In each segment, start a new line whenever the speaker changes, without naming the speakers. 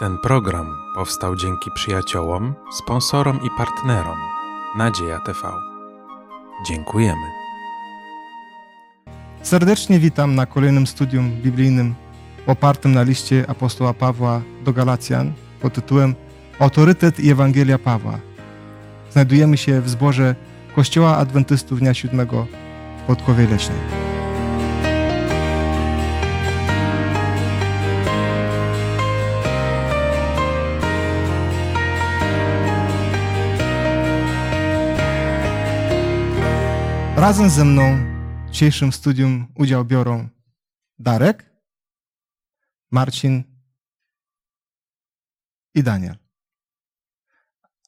Ten program powstał dzięki przyjaciołom, sponsorom i partnerom Nadzieja TV. Dziękujemy.
Serdecznie witam na kolejnym studium biblijnym opartym na liście apostoła Pawła do Galacjan pod tytułem Autorytet i Ewangelia Pawła. Znajdujemy się w zborze Kościoła Adwentystów Dnia Siódmego w Podkowie Leśnej. Razem ze mną w dzisiejszym studium udział biorą Darek, Marcin i Daniel.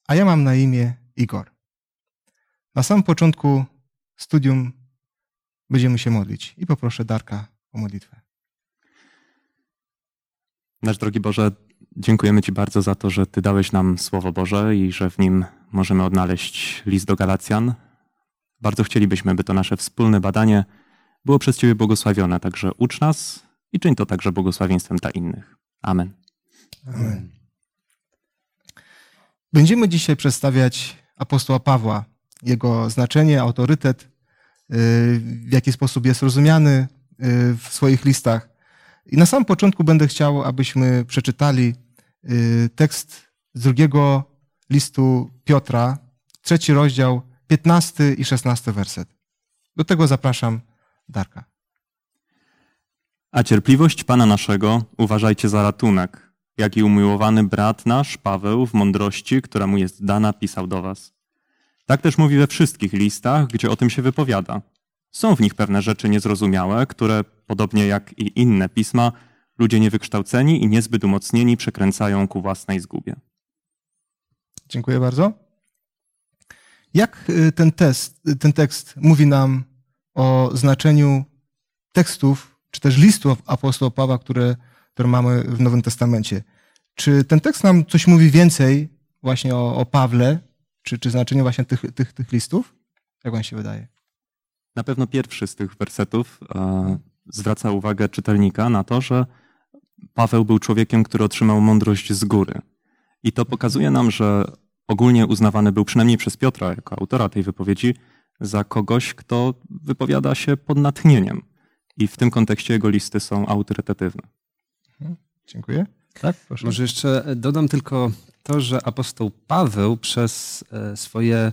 A ja mam na imię Igor. Na samym początku studium będziemy się modlić i poproszę Darka o modlitwę.
Nasz drogi Boże, dziękujemy Ci bardzo za to, że Ty dałeś nam Słowo Boże i że w nim możemy odnaleźć list do Galacjan. Bardzo chcielibyśmy, by to nasze wspólne badanie było przez Ciebie błogosławione, także ucz nas i czyń to także błogosławieństwem dla innych. Amen.
Amen. Będziemy dzisiaj przedstawiać apostoła Pawła, jego znaczenie, autorytet, w jaki sposób jest rozumiany w swoich listach. I na samym początku będę chciał, abyśmy przeczytali tekst z drugiego listu Piotra, trzeci rozdział, 15 i 16 werset. Do tego zapraszam Darka.
A cierpliwość Pana naszego uważajcie za ratunek, jak i umiłowany brat nasz, Paweł, w mądrości, która mu jest dana, pisał do was. Tak też mówi we wszystkich listach, gdzie o tym się wypowiada. Są w nich pewne rzeczy niezrozumiałe, które, podobnie jak i inne pisma, ludzie niewykształceni i niezbyt umocnieni przekręcają ku własnej zgubie.
Dziękuję bardzo. Jak ten, test, ten tekst mówi nam o znaczeniu tekstów, czy też listów apostoła Pawła, które, które mamy w Nowym Testamencie? Czy ten tekst nam coś mówi więcej właśnie o, o Pawle, czy, czy znaczeniu właśnie tych, tych, tych listów? Jak wam się wydaje?
Na pewno pierwszy z tych wersetów e, zwraca uwagę czytelnika na to, że Paweł był człowiekiem, który otrzymał mądrość z góry. I to pokazuje nam, że ogólnie uznawany był przynajmniej przez Piotra, jako autora tej wypowiedzi, za kogoś, kto wypowiada się pod natchnieniem. I w tym kontekście jego listy są autorytatywne.
Dziękuję. Tak, proszę.
Może jeszcze dodam tylko to, że apostoł Paweł przez swoje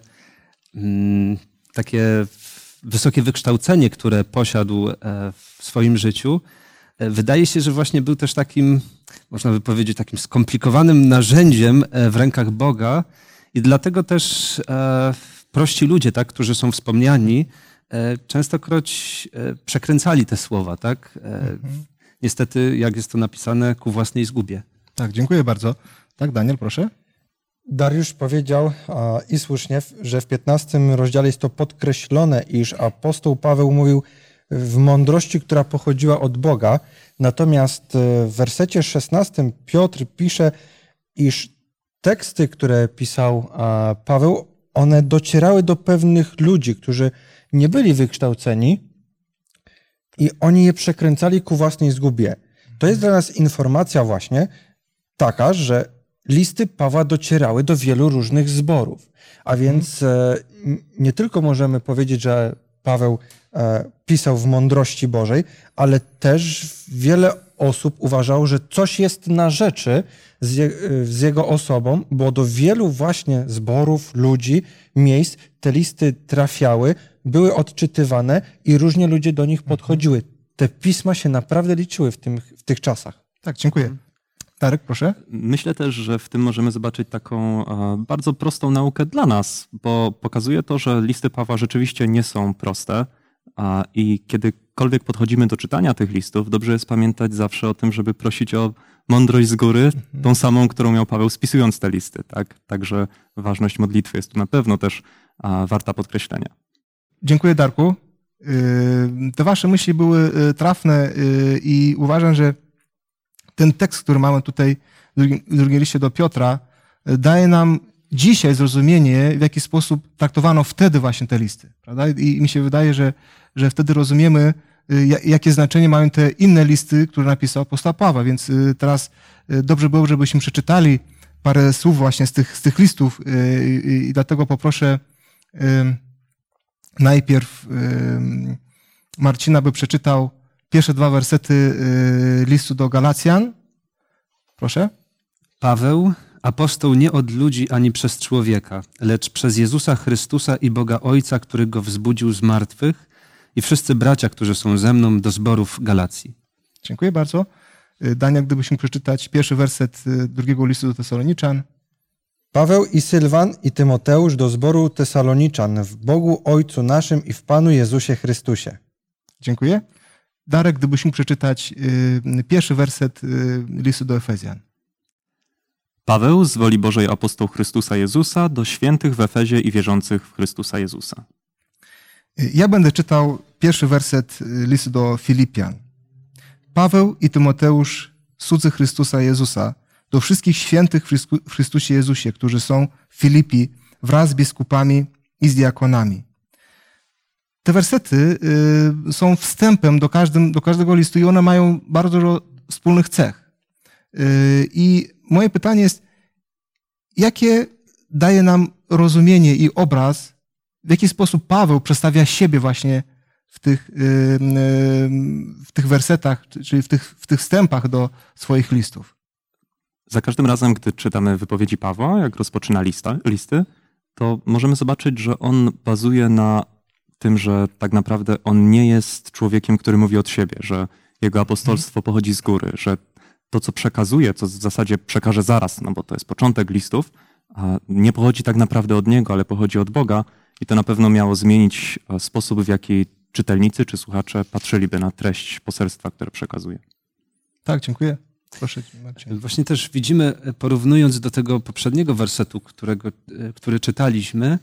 mm, takie wysokie wykształcenie, które posiadł w swoim życiu, wydaje się, że właśnie był też takim, można by powiedzieć, takim skomplikowanym narzędziem w rękach Boga i dlatego też prości ludzie, tak, którzy są wspomniani, częstokroć przekręcali te słowa, tak? Mhm. Niestety, jak jest to napisane, ku własnej zgubie.
Tak, dziękuję bardzo. Tak, Daniel, proszę.
Dariusz powiedział i słusznie, że w 15 rozdziale jest to podkreślone, iż apostoł Paweł mówił w mądrości, która pochodziła od Boga. Natomiast w wersecie 16 Piotr pisze, iż teksty, które pisał Paweł, one docierały do pewnych ludzi, którzy nie byli wykształceni i oni je przekręcali ku własnej zgubie. To jest dla nas informacja właśnie taka, że listy Pawła docierały do wielu różnych zborów. A więc nie tylko możemy powiedzieć, że Paweł pisał w mądrości Bożej, ale też wiele osób uważało, że coś jest na rzeczy z, je, z, jego osobą, bo do wielu właśnie zborów, ludzi, miejsc te listy trafiały, były odczytywane i różnie ludzie do nich podchodziły. Te pisma się naprawdę liczyły w, tym, w tych czasach.
Tak, dziękuję. Darek, proszę.
Myślę też, że w tym możemy zobaczyć taką bardzo prostą naukę dla nas, bo pokazuje to, że listy Pawła rzeczywiście nie są proste i kiedykolwiek podchodzimy do czytania tych listów, dobrze jest pamiętać zawsze o tym, żeby prosić o mądrość z góry, mhm. tą samą, którą miał Paweł spisując te listy. Tak? Także ważność modlitwy jest tu na pewno też warta podkreślenia.
Dziękuję, Darku. Te wasze myśli były trafne i uważam, że ten tekst, który mamy tutaj w drugim liście do Piotra, daje nam dzisiaj zrozumienie, w jaki sposób traktowano wtedy właśnie te listy. Prawda? I mi się wydaje, że, że wtedy rozumiemy ja- jakie znaczenie mają te inne listy, które napisał apostoł Paweł. Więc y, teraz dobrze było, żebyśmy przeczytali parę słów właśnie z tych, z tych listów i dlatego poproszę najpierw Marcina, by przeczytał pierwsze dwa wersety y, listu do Galacjan. Proszę.
Paweł, apostoł nie od ludzi ani przez człowieka, lecz przez Jezusa Chrystusa i Boga Ojca, który go wzbudził z martwych, i wszyscy bracia, którzy są ze mną do zborów Galacji.
Dziękuję bardzo. Y, Dania, gdybyś mógł przeczytać pierwszy werset y, drugiego listu do Tesaloniczan.
Paweł i Sylwan i Tymoteusz do zboru Tesaloniczan w Bogu Ojcu naszym i w Panu Jezusie Chrystusie.
Dziękuję. Darek, gdybyś mógł przeczytać y, pierwszy werset y, listu do Efezjan.
Paweł z woli Bożej apostoł Chrystusa Jezusa do świętych w Efezie i wierzących w Chrystusa Jezusa.
Y, Ja będę czytał pierwszy werset listu do Filipian. Paweł i Tymoteusz, słudzy Chrystusa Jezusa, do wszystkich świętych w Chrystusie Jezusie, którzy są w Filipi wraz z biskupami i z diakonami. Te wersety y, są wstępem do, każdym, do każdego listu i one mają bardzo dużo wspólnych cech. Y, I moje pytanie jest, jakie daje nam rozumienie i obraz, w jaki sposób Paweł przedstawia siebie właśnie w tych, y, w tych wersetach, czyli w tych, w tych wstępach do swoich listów.
Za każdym razem, gdy czytamy wypowiedzi Pawła, jak rozpoczyna lista, listy, to możemy zobaczyć, że on bazuje na tym, że tak naprawdę on nie jest człowiekiem, który mówi od siebie, że jego apostolstwo pochodzi z góry, że to, co przekazuje, co w zasadzie przekaże zaraz, no bo to jest początek listów, a nie pochodzi tak naprawdę od niego, ale pochodzi od Boga i to na pewno miało zmienić e, sposób, w jaki czytelnicy czy słuchacze patrzyliby na treść poselstwa, które przekazuje.
Tak, dziękuję. Proszę, Marcin.
Właśnie też widzimy, porównując do tego poprzedniego wersetu, którego, e, który czytaliśmy,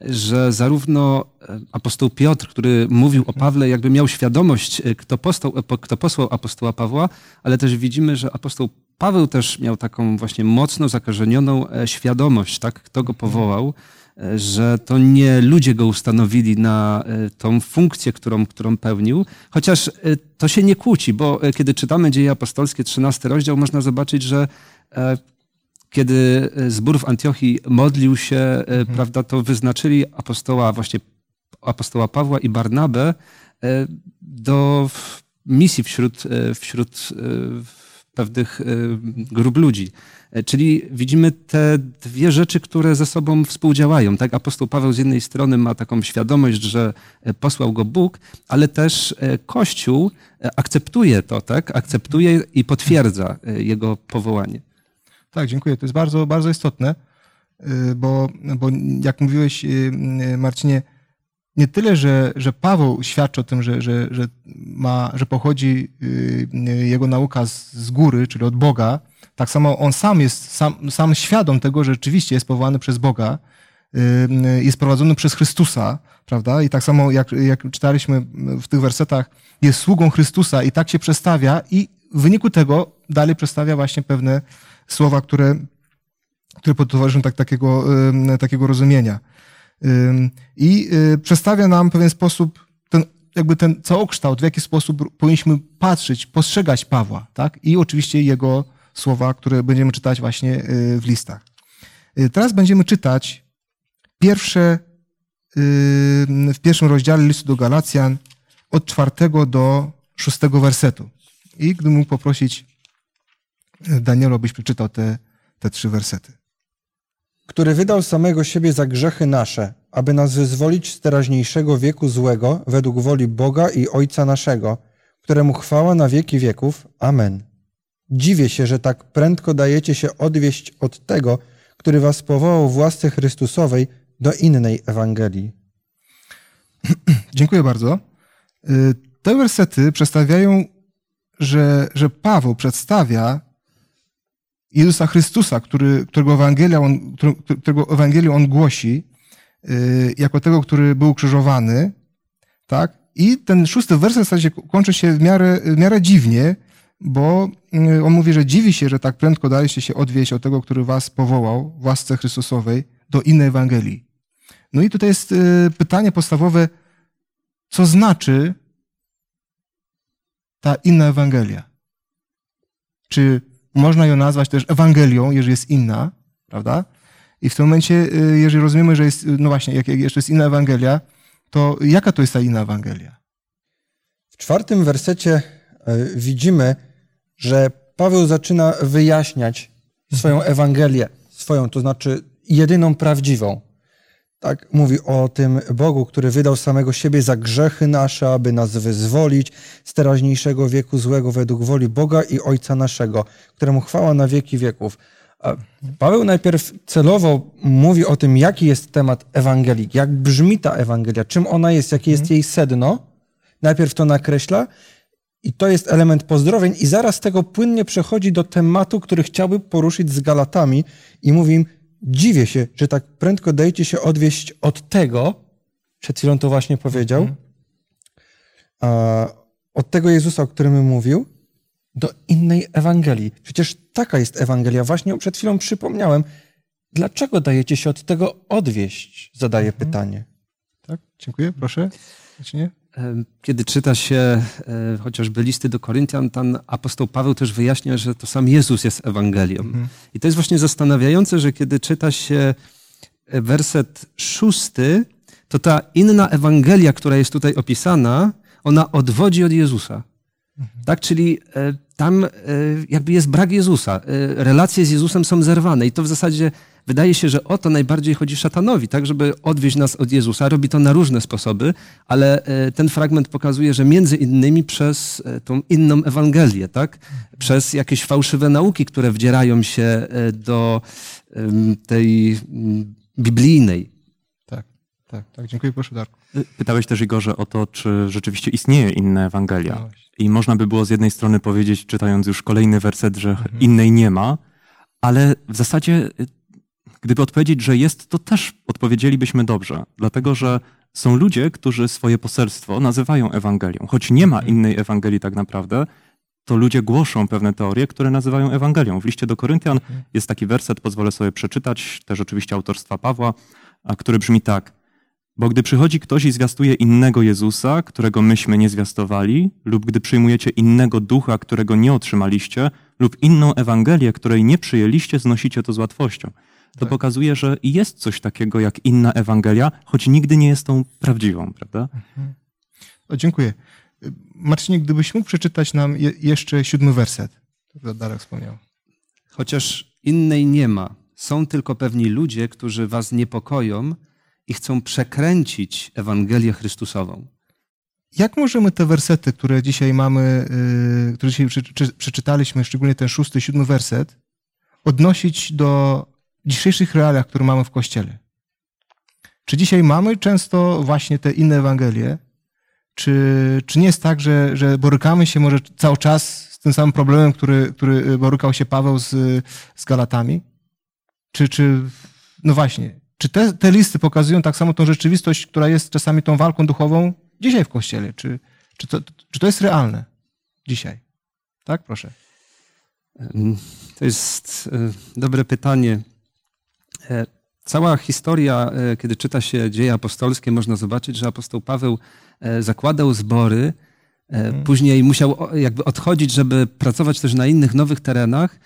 że zarówno e, apostoł Piotr, który mówił o Pawle, jakby miał świadomość, e, kto, postał, e, kto posłał apostoła Pawła, ale też widzimy, że apostoł Paweł też miał taką właśnie mocno zakorzenioną świadomość, tak, kto go powołał, że to nie ludzie go ustanowili na tą funkcję, którą, którą pełnił, chociaż to się nie kłóci, bo kiedy czytamy Dzieje Apostolskie, 13 rozdział, można zobaczyć, że kiedy zbór w Antiochii modlił się, e, prawda, to wyznaczyli apostoła, właśnie apostoła Pawła i Barnabę e, do misji wśród, e, wśród e, pewnych e, grup ludzi. E, Czyli widzimy te dwie rzeczy, które ze sobą współdziałają. Tak, apostoł Paweł z jednej strony ma taką świadomość, że e, posłał go Bóg, ale też e, Kościół e, akceptuje to, tak? Akceptuje i potwierdza e, jego powołanie.
Tak, dziękuję. To jest bardzo, bardzo istotne, y, bo, bo jak mówiłeś, y, y, Marcinie, nie tyle, że, że Paweł świadczy o tym, że, że, że, ma, że pochodzi jego nauka z, z góry, czyli od Boga, tak samo on sam jest sam, sam świadom tego, że rzeczywiście jest powołany przez Boga, jest prowadzony przez Chrystusa, prawda? I tak samo jak, jak czytaliśmy w tych wersetach, jest sługą Chrystusa i tak się przestawia i w wyniku tego dalej przedstawia właśnie pewne słowa, które, które towarzyszą tak, takiego, takiego rozumienia. I y, przedstawia nam w pewien sposób ten, jakby ten całokształt, w jaki sposób powinniśmy patrzeć, postrzegać Pawła, tak? I oczywiście jego słowa, które będziemy czytać właśnie y, w listach. Y, Teraz będziemy czytać pierwsze, w pierwszym rozdziale listu do Galacjan od czwartego do szóstego wersetu. I gdybym mógł poprosić Danielu, abyś przeczytał te, te trzy wersety.
który wydał samego siebie za grzechy nasze, aby nas wyzwolić z teraźniejszego wieku złego według woli Boga i Ojca naszego, któremu chwała na wieki wieków. Amen. Dziwię się, że tak prędko dajecie się odwieść od tego, który was powołał w łasce Chrystusowej do innej Ewangelii.
Dziękuję bardzo. Y, Te wersety przedstawiają, że, że Paweł przedstawia Jezusa Chrystusa, który, którego, Ewangelia on, którego Ewangelię on głosi, y, jako tego, który był krzyżowany, tak? I ten szósty werset w zasadzie kończy się w miarę, w miarę dziwnie, bo y, on mówi, że dziwi się, że tak prędko daliście się odwieść od tego, który was powołał w łasce Chrystusowej do innej Ewangelii. No i tutaj jest y, pytanie podstawowe, co znaczy ta inna Ewangelia? Czy można ją nazwać też Ewangelią, jeżeli jest inna, prawda? I w tym momencie, y, jeżeli rozumiemy, że jest, no właśnie, jak, jeszcze jest inna Ewangelia, to jaka to jest ta inna Ewangelia?
W czwartym wersecie e, widzimy, że Paweł zaczyna wyjaśniać swoją Ewangelię, swoją, to znaczy jedyną prawdziwą. Tak mówi o tym Bogu, który wydał samego siebie za grzechy nasze, aby nas wyzwolić z teraźniejszego wieku złego według woli Boga i Ojca naszego, któremu chwała na wieki wieków. Paweł najpierw celowo mówi o tym, jaki jest temat Ewangelii, jak brzmi ta Ewangelia, czym ona jest, jakie jest jej sedno. Najpierw to nakreśla i to jest element pozdrowień i zaraz tego płynnie przechodzi do tematu, który chciałby poruszyć z Galatami i mówi im, dziwię się, że tak prędko dajecie się odwieść od tego, przed chwilą to właśnie powiedział, a, od tego Jezusa, o którym mówił, do innej Ewangelii. Przecież taka jest Ewangelia. Właśnie przed chwilą przypomniałem. Dlaczego dajecie się od tego odwieść? Zadaję pytanie.
Tak? Dziękuję, proszę. Zacznie.
E, Kiedy czyta się e, chociażby listy do Koryntian, tam apostoł Paweł też wyjaśnia, że to sam Jezus jest Ewangelią. I to jest właśnie zastanawiające, że kiedy czyta się e, werset szósty, to ta inna Ewangelia, która jest tutaj opisana, ona odwodzi od Jezusa. Tak, czyli tam e, jakby jest brak Jezusa. E, Relacje z Jezusem są zerwane i to w zasadzie wydaje się, że o to najbardziej chodzi szatanowi, tak, żeby odwieźć nas od Jezusa. Robi to na różne sposoby, ale e, ten fragment pokazuje, że między innymi przez tą inną Ewangelię, tak, przez jakieś fałszywe nauki, które wdzierają się do tej mm, biblijnej.
Tak, tak, tak. Dziękuję, proszę Darku.
Pytałeś też Igorze o to, czy rzeczywiście istnieje inna Ewangelia. I można by było z jednej strony powiedzieć, czytając już kolejny werset, że innej nie ma, ale w zasadzie, y, gdyby odpowiedzieć, że jest, to też odpowiedzielibyśmy dobrze, dlatego że są ludzie, którzy swoje poselstwo nazywają Ewangelią. Choć nie ma innej Ewangelii tak naprawdę, to ludzie głoszą pewne teorie, które nazywają Ewangelią. W liście do Koryntian jest taki werset, pozwolę sobie przeczytać, też oczywiście autorstwa Pawła, a który brzmi tak. Bo gdy przychodzi ktoś i zwiastuje innego Jezusa, którego myśmy nie zwiastowali, lub gdy przyjmujecie innego ducha, którego nie otrzymaliście, lub inną Ewangelię, której nie przyjęliście, znosicie to z łatwością. To
Tak.
pokazuje, że jest coś takiego jak inna Ewangelia, choć nigdy nie jest tą prawdziwą, prawda?
O, dziękuję. Marcinie, gdybyś mógł przeczytać nam je, jeszcze siódmy werset, który Darek wspomniał.
Chociaż innej nie ma. Są tylko pewni ludzie, którzy was niepokoją i chcą przekręcić Ewangelię Chrystusową.
Jak możemy te wersety, które dzisiaj mamy, y, które dzisiaj prze, czy, przeczytaliśmy, szczególnie ten szósty, siódmy werset, odnosić do dzisiejszych realiach, które mamy w Kościele? Czy dzisiaj mamy często właśnie te inne Ewangelie? Czy, czy nie jest tak, że, że borykamy się może cały czas z tym samym problemem, który, który borykał się Paweł z, z Galatami? Czy, czy no właśnie, czy te, te listy pokazują tak samo tą rzeczywistość, która jest czasami tą walką duchową dzisiaj w Kościele? Czy, czy, to, czy to jest realne dzisiaj? Tak, proszę.
To jest e, dobre pytanie. E, Cała historia, e, kiedy czyta się dzieje apostolskie, można zobaczyć, że apostoł Paweł zakładał zbory, e, później musiał jakby odchodzić, żeby pracować też na innych nowych terenach,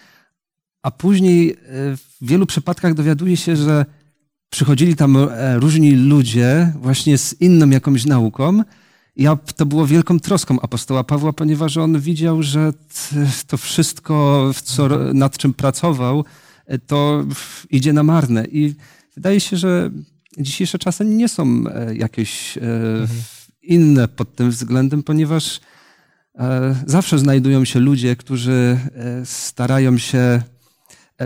a później w wielu przypadkach dowiaduje się, że przychodzili tam e, różni ludzie właśnie z inną jakąś nauką. I a- to było wielką troską apostoła Pawła, ponieważ on widział, że to wszystko, co, nad czym pracował, e, to idzie na marne. I wydaje się, że dzisiejsze czasy nie są e, jakieś e, inne pod tym względem, ponieważ zawsze znajdują się ludzie, którzy starają się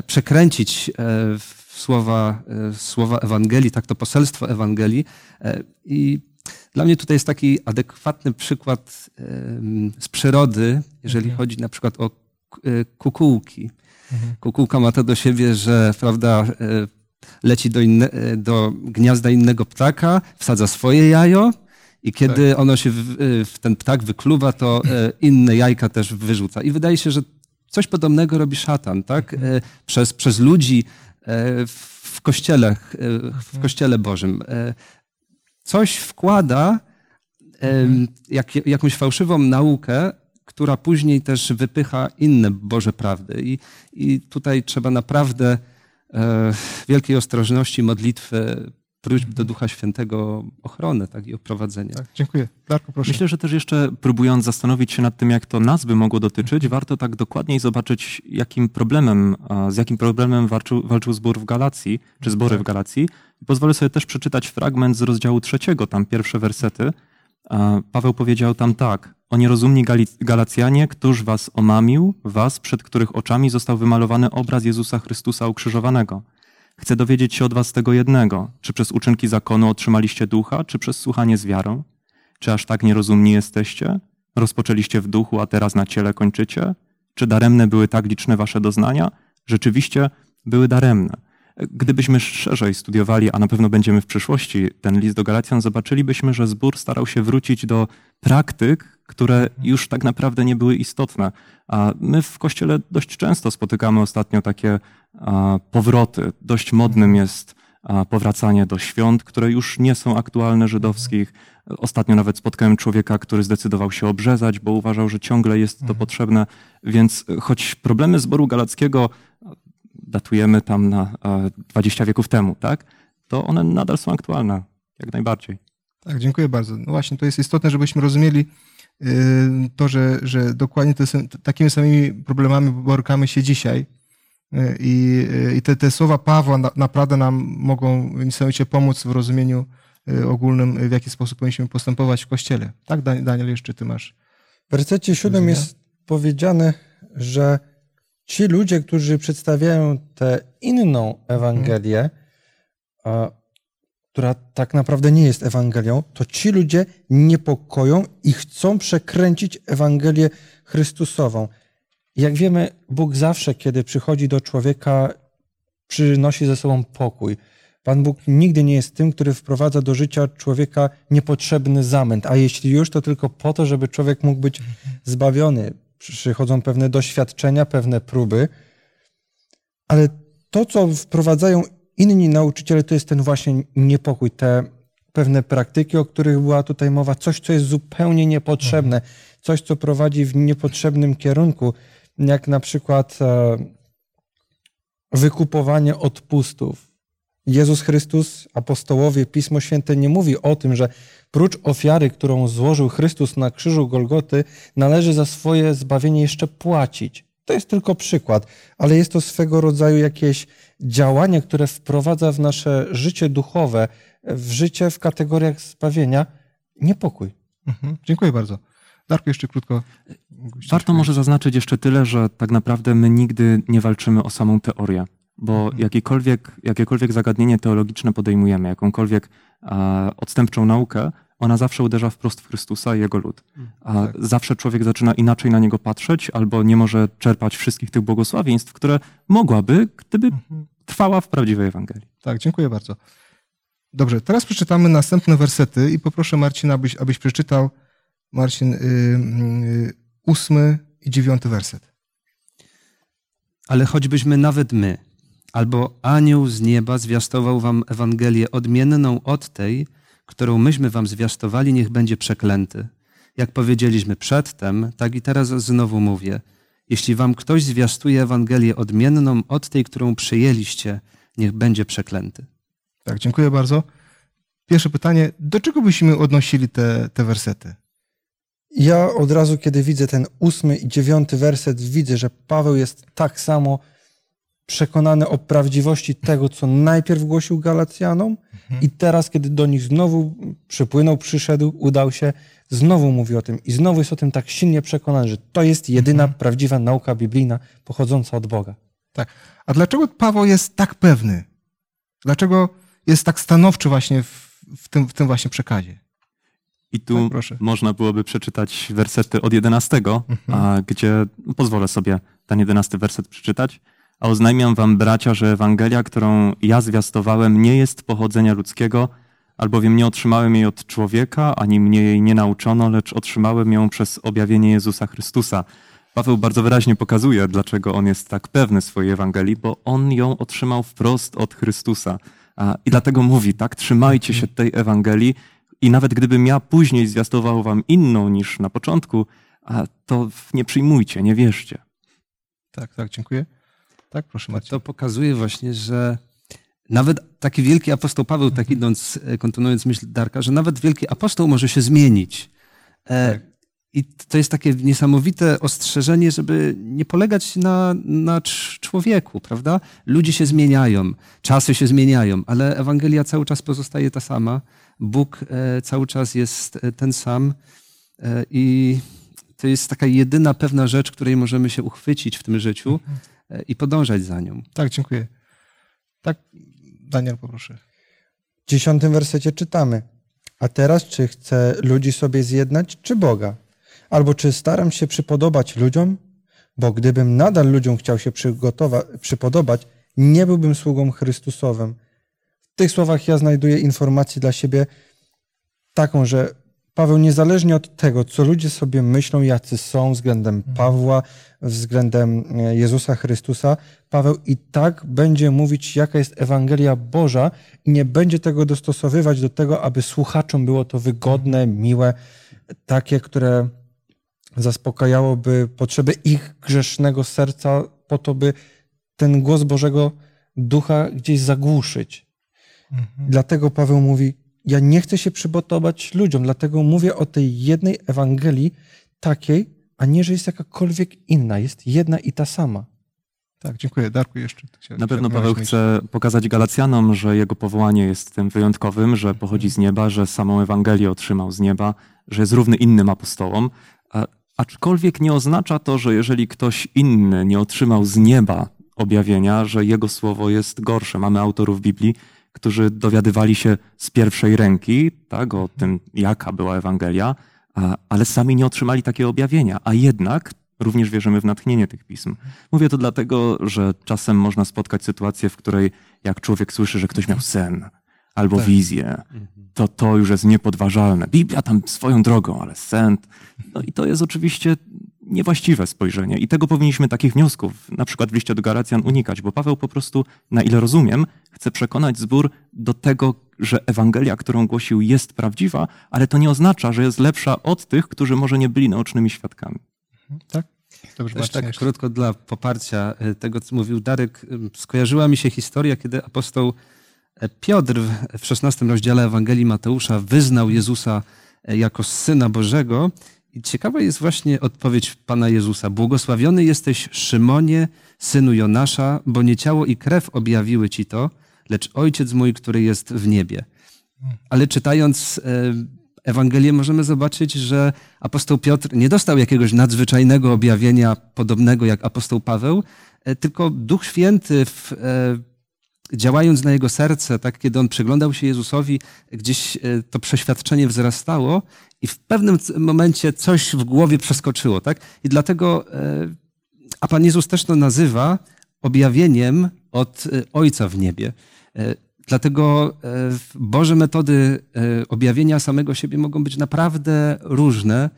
przekręcić w słowa, e, słowa Ewangelii, tak to poselstwo Ewangelii. E, I dla mnie tutaj jest taki adekwatny przykład z przyrody, jeżeli chodzi na przykład o e, kukułki. Kukułka ma to do siebie, że prawda, leci do, inne, do gniazda innego ptaka, wsadza swoje jajo i kiedy ono się, w, w ten ptak wykluwa, to inne jajka też wyrzuca. I wydaje się, że coś podobnego robi szatan, tak? E, Przez, przez ludzi w kościele, e, w kościele Bożym. E, Coś wkłada em, jak, jakąś fałszywą naukę, która później też wypycha inne Boże prawdy. I, i tutaj trzeba naprawdę e, wielkiej ostrożności, modlitwy, próśb do Ducha Świętego ochronę tak, i oprowadzenie.
Tak, dziękuję. Darku, proszę.
Myślę, że też jeszcze próbując zastanowić się nad tym, jak to nas by mogło dotyczyć, warto tak dokładniej zobaczyć, jakim problemem, z jakim problemem walczył, walczył zbór w Galacji, czy zbory w Galacji. Pozwolę sobie też przeczytać fragment z rozdziału trzeciego, tam pierwsze wersety. Paweł powiedział tam tak. O nierozumni Galacjanie, któż was omamił, was, przed których oczami został wymalowany obraz Jezusa Chrystusa ukrzyżowanego. Chcę dowiedzieć się od was tego jednego. Czy przez uczynki zakonu otrzymaliście ducha, czy przez słuchanie z wiarą? Czy aż tak nierozumni jesteście? Rozpoczęliście w duchu, a teraz na ciele kończycie? Czy daremne były tak liczne wasze doznania? Rzeczywiście były daremne. Gdybyśmy szerzej studiowali, a na pewno będziemy w przyszłości, ten list do Galacjan, zobaczylibyśmy, że zbór starał się wrócić do praktyk, które już tak naprawdę nie były istotne. A my w Kościele dość często spotykamy ostatnio takie powroty. Dość modnym jest powracanie do świąt, które już nie są aktualne żydowskich. Ostatnio nawet spotkałem człowieka, który zdecydował się obrzezać, bo uważał, że ciągle jest to potrzebne. Więc choć problemy zboru galackiego datujemy tam na e, 20 wieków temu, tak? To one nadal są aktualne, jak najbardziej.
Tak, dziękuję bardzo. No właśnie, to jest istotne, żebyśmy rozumieli y, to, że, że dokładnie te, takimi samymi problemami borykamy się dzisiaj. Y, I, y, i te, te słowa Pawła na, naprawdę nam mogą niesamowicie pomóc w rozumieniu ogólnym, w jaki sposób powinniśmy postępować w Kościele. Tak, Dan- Daniel, jeszcze ty masz.
W wersecie siódmym
Rozumiem.
jest powiedziane, że ci ludzie, którzy przedstawiają tę inną Ewangelię, a, która tak naprawdę nie jest Ewangelią, to ci ludzie niepokoją i chcą przekręcić Ewangelię Chrystusową. Jak wiemy, Bóg zawsze, kiedy przychodzi do człowieka, przynosi ze sobą pokój. Pan Bóg nigdy nie jest tym, który wprowadza do życia człowieka niepotrzebny zamęt, a jeśli już, to tylko po to, żeby człowiek mógł być zbawiony. Przychodzą pewne doświadczenia, pewne próby, ale to, co wprowadzają inni nauczyciele, to jest ten właśnie niepokój, te pewne praktyki, o których była tutaj mowa, coś, co jest zupełnie niepotrzebne, coś, co prowadzi w niepotrzebnym kierunku, jak na przykład e, wykupowanie odpustów. Jezus Chrystus, apostołowie, Pismo Święte nie mówi o tym, że prócz ofiary, którą złożył Chrystus na krzyżu Golgoty, należy za swoje zbawienie jeszcze płacić. To jest tylko przykład, ale jest to swego rodzaju jakieś działanie, które wprowadza w nasze życie duchowe, w życie w kategoriach zbawienia niepokój.
Mhm. Dziękuję bardzo. Darku, jeszcze krótko.
Warto może zaznaczyć jeszcze tyle, że tak naprawdę my nigdy nie walczymy o samą teorię, bo jakiekolwiek, jakiekolwiek zagadnienie teologiczne podejmujemy, jakąkolwiek e, odstępczą naukę, ona zawsze uderza wprost w Chrystusa i Jego lud. A Zawsze człowiek zaczyna inaczej na Niego patrzeć, albo nie może czerpać wszystkich tych błogosławieństw, które mogłaby, gdyby trwała w prawdziwej Ewangelii.
Tak, dziękuję bardzo. Dobrze, teraz przeczytamy następne wersety i poproszę Marcina, abyś, abyś przeczytał, Marcin, y, y, ósmy i dziewiąty werset.
Ale choćbyśmy nawet my, albo anioł z nieba zwiastował wam Ewangelię odmienną od tej, którą myśmy wam zwiastowali, niech będzie przeklęty. Jak powiedzieliśmy przedtem, tak i teraz znowu mówię. Jeśli wam ktoś zwiastuje Ewangelię odmienną od tej, którą przyjęliście, niech będzie przeklęty.
Tak, dziękuję bardzo. Pierwsze pytanie, do czego byśmy odnosili te, te wersety?
Ja od razu, kiedy widzę ten ósmy i dziewiąty werset, widzę, że Paweł jest tak samo przekonany o prawdziwości tego, co najpierw głosił Galacjanom i teraz, kiedy do nich znowu przypłynął, przyszedł, udał się, znowu mówi o tym i znowu jest o tym tak silnie przekonany, że to jest jedyna prawdziwa nauka biblijna pochodząca od Boga.
Tak. A dlaczego Paweł jest tak pewny? Dlaczego jest tak stanowczy właśnie w, w, tym, w tym właśnie przekazie?
I tu
Tak, proszę.
można byłoby przeczytać wersety od 11, a, gdzie no, pozwolę sobie ten 11 werset przeczytać. A oznajmiam wam, bracia, że Ewangelia, którą ja zwiastowałem, nie jest pochodzenia ludzkiego, albowiem nie otrzymałem jej od człowieka, ani mnie jej nie nauczono, lecz otrzymałem ją przez objawienie Jezusa Chrystusa. Paweł bardzo wyraźnie pokazuje, dlaczego on jest tak pewny swojej Ewangelii, bo on ją otrzymał wprost od Chrystusa. I dlatego mówi, tak, trzymajcie się tej Ewangelii, i nawet gdybym ja później zwiastował wam inną niż na początku, to nie przyjmujcie, nie wierzcie.
Tak, tak, dziękuję. Tak, proszę.
To pokazuje właśnie, że nawet taki wielki apostoł Paweł, tak idąc, e, kontynuując myśl Darka, że nawet wielki apostoł może się zmienić. E,
Tak.
I to jest takie niesamowite ostrzeżenie, żeby nie polegać na, na cz- człowieku, prawda? Ludzie się zmieniają, czasy się zmieniają, ale Ewangelia cały czas pozostaje ta sama. Bóg e, cały czas jest ten sam i to jest taka jedyna pewna rzecz, której możemy się uchwycić w tym życiu e, i podążać za nią.
Tak, dziękuję. Tak, Daniel, poproszę.
W dziesiątym wersecie czytamy. A teraz, czy chcę ludzi sobie zjednać, czy Boga? Albo czy staram się przypodobać ludziom? Bo gdybym nadal ludziom chciał się przypodobać, nie byłbym sługą Chrystusowym. W tych słowach ja znajduję informację dla siebie taką, że Paweł niezależnie od tego, co ludzie sobie myślą, jacy są względem Pawła, względem e, Jezusa Chrystusa, Paweł i tak będzie mówić, jaka jest Ewangelia Boża i nie będzie tego dostosowywać do tego, aby słuchaczom było to wygodne, miłe, takie, które zaspokajałoby potrzeby ich grzesznego serca po to, by ten głos Bożego Ducha gdzieś zagłuszyć. Dlatego Paweł mówi, ja nie chcę się przygotować ludziom, dlatego mówię o tej jednej Ewangelii takiej, a nie, że jest jakakolwiek inna, jest jedna i ta sama.
Tak, dziękuję. Darku, jeszcze.
Na pewno Paweł chce pokazać Galacjanom, że jego powołanie jest tym wyjątkowym, że pochodzi z nieba, że samą Ewangelię otrzymał z nieba, że jest równy innym apostołom. A, aczkolwiek nie oznacza to, że jeżeli ktoś inny nie otrzymał z nieba objawienia, że jego słowo jest gorsze. Mamy autorów Biblii, którzy dowiadywali się z pierwszej ręki tak, o tym, jaka była Ewangelia, ale sami nie otrzymali takiego objawienia, a jednak również wierzymy w natchnienie tych pism. Mówię to dlatego, że czasem można spotkać sytuację, w której jak człowiek słyszy, że ktoś miał sen albo wizję, to to już jest niepodważalne. Biblia tam swoją drogą, ale sen. No i to jest oczywiście niewłaściwe spojrzenie. I tego powinniśmy, takich wniosków, na przykład w liście do Galacjan, unikać, bo Paweł po prostu, na ile rozumiem, chce przekonać zbór do tego, że Ewangelia, którą głosił, jest prawdziwa, ale to nie oznacza, że jest lepsza od tych, którzy może nie byli naocznymi świadkami.
Tak? Dobrze,
Też tak
jeszcze.
krótko dla poparcia y, tego, co mówił Darek, skojarzyła mi się historia, kiedy apostoł e, Piotr w- w 16 rozdziale Ewangelii Mateusza wyznał Jezusa e, jako Syna Bożego. I ciekawa jest właśnie odpowiedź Pana Jezusa. Błogosławiony jesteś Szymonie, synu Jonasza, bo nie ciało i krew objawiły ci to, lecz Ojciec mój, który jest w niebie. Ale czytając e, Ewangelię możemy zobaczyć, że apostoł Piotr nie dostał jakiegoś nadzwyczajnego objawienia podobnego jak apostoł Paweł, e, tylko Duch Święty w, e, działając na jego serce, tak kiedy on przyglądał się Jezusowi, gdzieś e, to przeświadczenie wzrastało i w pewnym momencie coś w głowie przeskoczyło, tak? I dlatego e, a Pan Jezus też to nazywa objawieniem od e, Ojca w niebie. Dlatego Boże metody objawienia samego siebie mogą być naprawdę różne.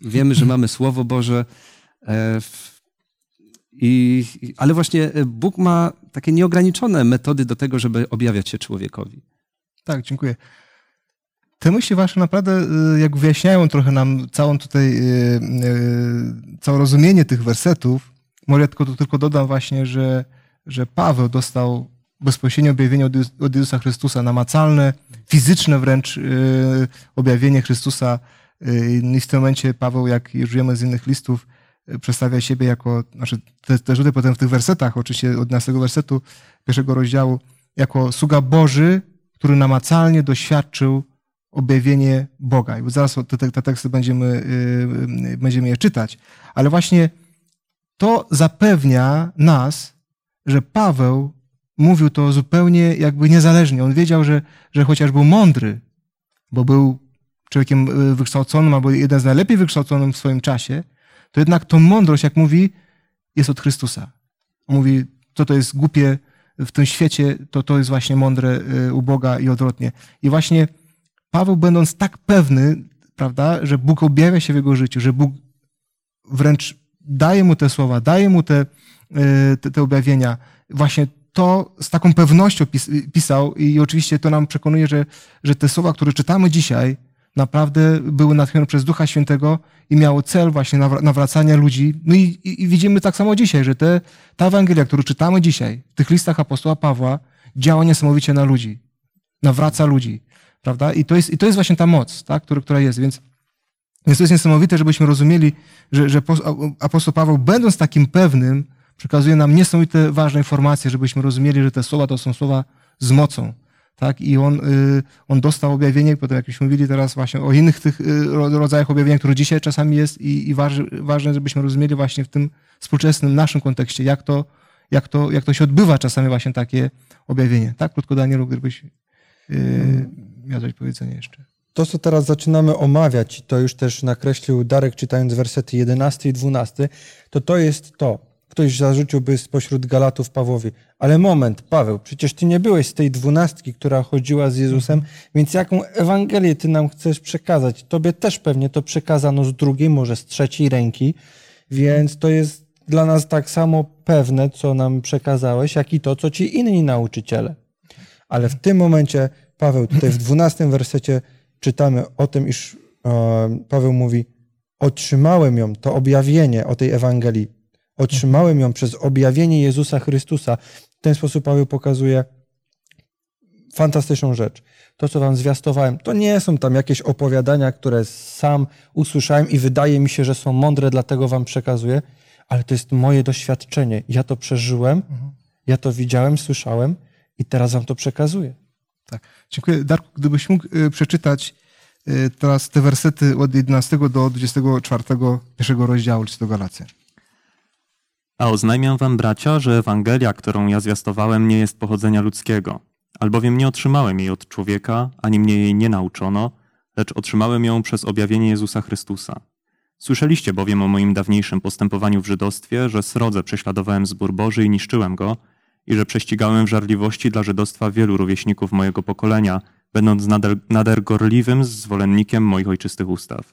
Wiemy, że mamy Słowo Boże, i, ale właśnie e, Bóg ma takie nieograniczone metody do tego, żeby objawiać się człowiekowi.
Tak, dziękuję. Te myśli wasze naprawdę y, jak wyjaśniają trochę nam całą tutaj, y, całe rozumienie tych wersetów. Może ja tylko, tylko dodam właśnie, że, że Paweł dostał bezpośrednie objawienie od, Jezus- od Jezusa Chrystusa, namacalne, fizyczne wręcz objawienie Chrystusa. I w tym momencie Paweł, jak już wiemy z innych listów, przedstawia siebie jako, znaczy te, te rzuty potem w tych wersetach, oczywiście od 11 wersetu pierwszego rozdziału, jako sługa Boży, który namacalnie doświadczył objawienie Boga. I zaraz te, te, te teksty będziemy, y, y, będziemy je czytać. Ale właśnie to zapewnia nas, że Paweł mówił to zupełnie jakby niezależnie. On wiedział, że, że chociaż był mądry, bo był człowiekiem y, wykształconym, albo jeden z najlepiej wykształconym w swoim czasie, to jednak to mądrość, jak mówi, jest od Chrystusa. On mówi, co to jest głupie w tym świecie, to to jest właśnie mądre y, u Boga i odwrotnie. I właśnie Paweł, będąc tak pewny, prawda, że Bóg objawia się w jego życiu, że Bóg wręcz daje mu te słowa, daje mu te, y, te, te objawienia, właśnie to z taką pewnością pis, pisał i oczywiście to nam przekonuje, że, że te słowa, które czytamy dzisiaj, naprawdę były natchnione przez Ducha Świętego i miało cel właśnie nawra- nawracania ludzi. No i, i, i widzimy tak samo dzisiaj, że te, ta Ewangelia, którą czytamy dzisiaj w tych listach apostoła Pawła, działa niesamowicie na ludzi. Nawraca ludzi, prawda? I to jest, i to jest właśnie ta moc, tak? która, która jest. Więc, więc to jest niesamowite, żebyśmy rozumieli, że, że pos- apostoł Paweł, będąc takim pewnym, przekazuje nam niesamowite ważne informacje, żebyśmy rozumieli, że te słowa to są słowa z mocą. Tak? I on, y, on dostał objawienie, potem jak już mówili teraz właśnie o innych tych y, ro- rodzajach objawienia, które dzisiaj czasami jest i, i waży, ważne, żebyśmy rozumieli właśnie w tym współczesnym naszym kontekście, jak to, jak to, jak to się odbywa czasami właśnie takie objawienie. Tak? Krótko Danielu, gdybyś y, miał coś powiedzenia jeszcze.
To, co teraz zaczynamy omawiać, to już też nakreślił Darek, czytając wersety 11 i 12, to to jest to. Ktoś zarzuciłby spośród Galatów Pawłowi, ale moment, Paweł, przecież ty nie byłeś z tej dwunastki, która chodziła z Jezusem, więc jaką Ewangelię ty nam chcesz przekazać? Tobie też pewnie to przekazano z drugiej, może z trzeciej ręki, więc to jest dla nas tak samo pewne, co nam przekazałeś, jak i to, co ci inni nauczyciele. Ale w tym momencie Paweł tutaj w dwunastym wersecie czytamy o tym, iż e, Paweł mówi: Otrzymałem ją, to objawienie o tej Ewangelii. Otrzymałem ją przez objawienie Jezusa Chrystusa. W ten sposób Paweł pokazuje fantastyczną rzecz. To, co wam zwiastowałem, to nie są tam jakieś opowiadania, które sam usłyszałem i wydaje mi się, że są mądre, dlatego wam przekazuję, ale to jest moje doświadczenie. Ja to przeżyłem, ja to widziałem, słyszałem i teraz wam to przekazuję.
Tak. Dziękuję. Darku, gdybyś mógł y, przeczytać y, teraz te wersety od 11 do 24 pierwszego rozdziału listu do Galacjan.
A oznajmiam wam, bracia, że Ewangelia, którą ja zwiastowałem, nie jest pochodzenia ludzkiego, albowiem nie otrzymałem jej od człowieka, ani mnie jej nie nauczono, lecz otrzymałem ją przez objawienie Jezusa Chrystusa. Słyszeliście bowiem o moim dawniejszym postępowaniu w żydostwie, że srodze prześladowałem zbór Boży i niszczyłem go, i że prześcigałem w żarliwości dla żydostwa wielu rówieśników mojego pokolenia, będąc nader, nader gorliwym zwolennikiem moich ojczystych ustaw.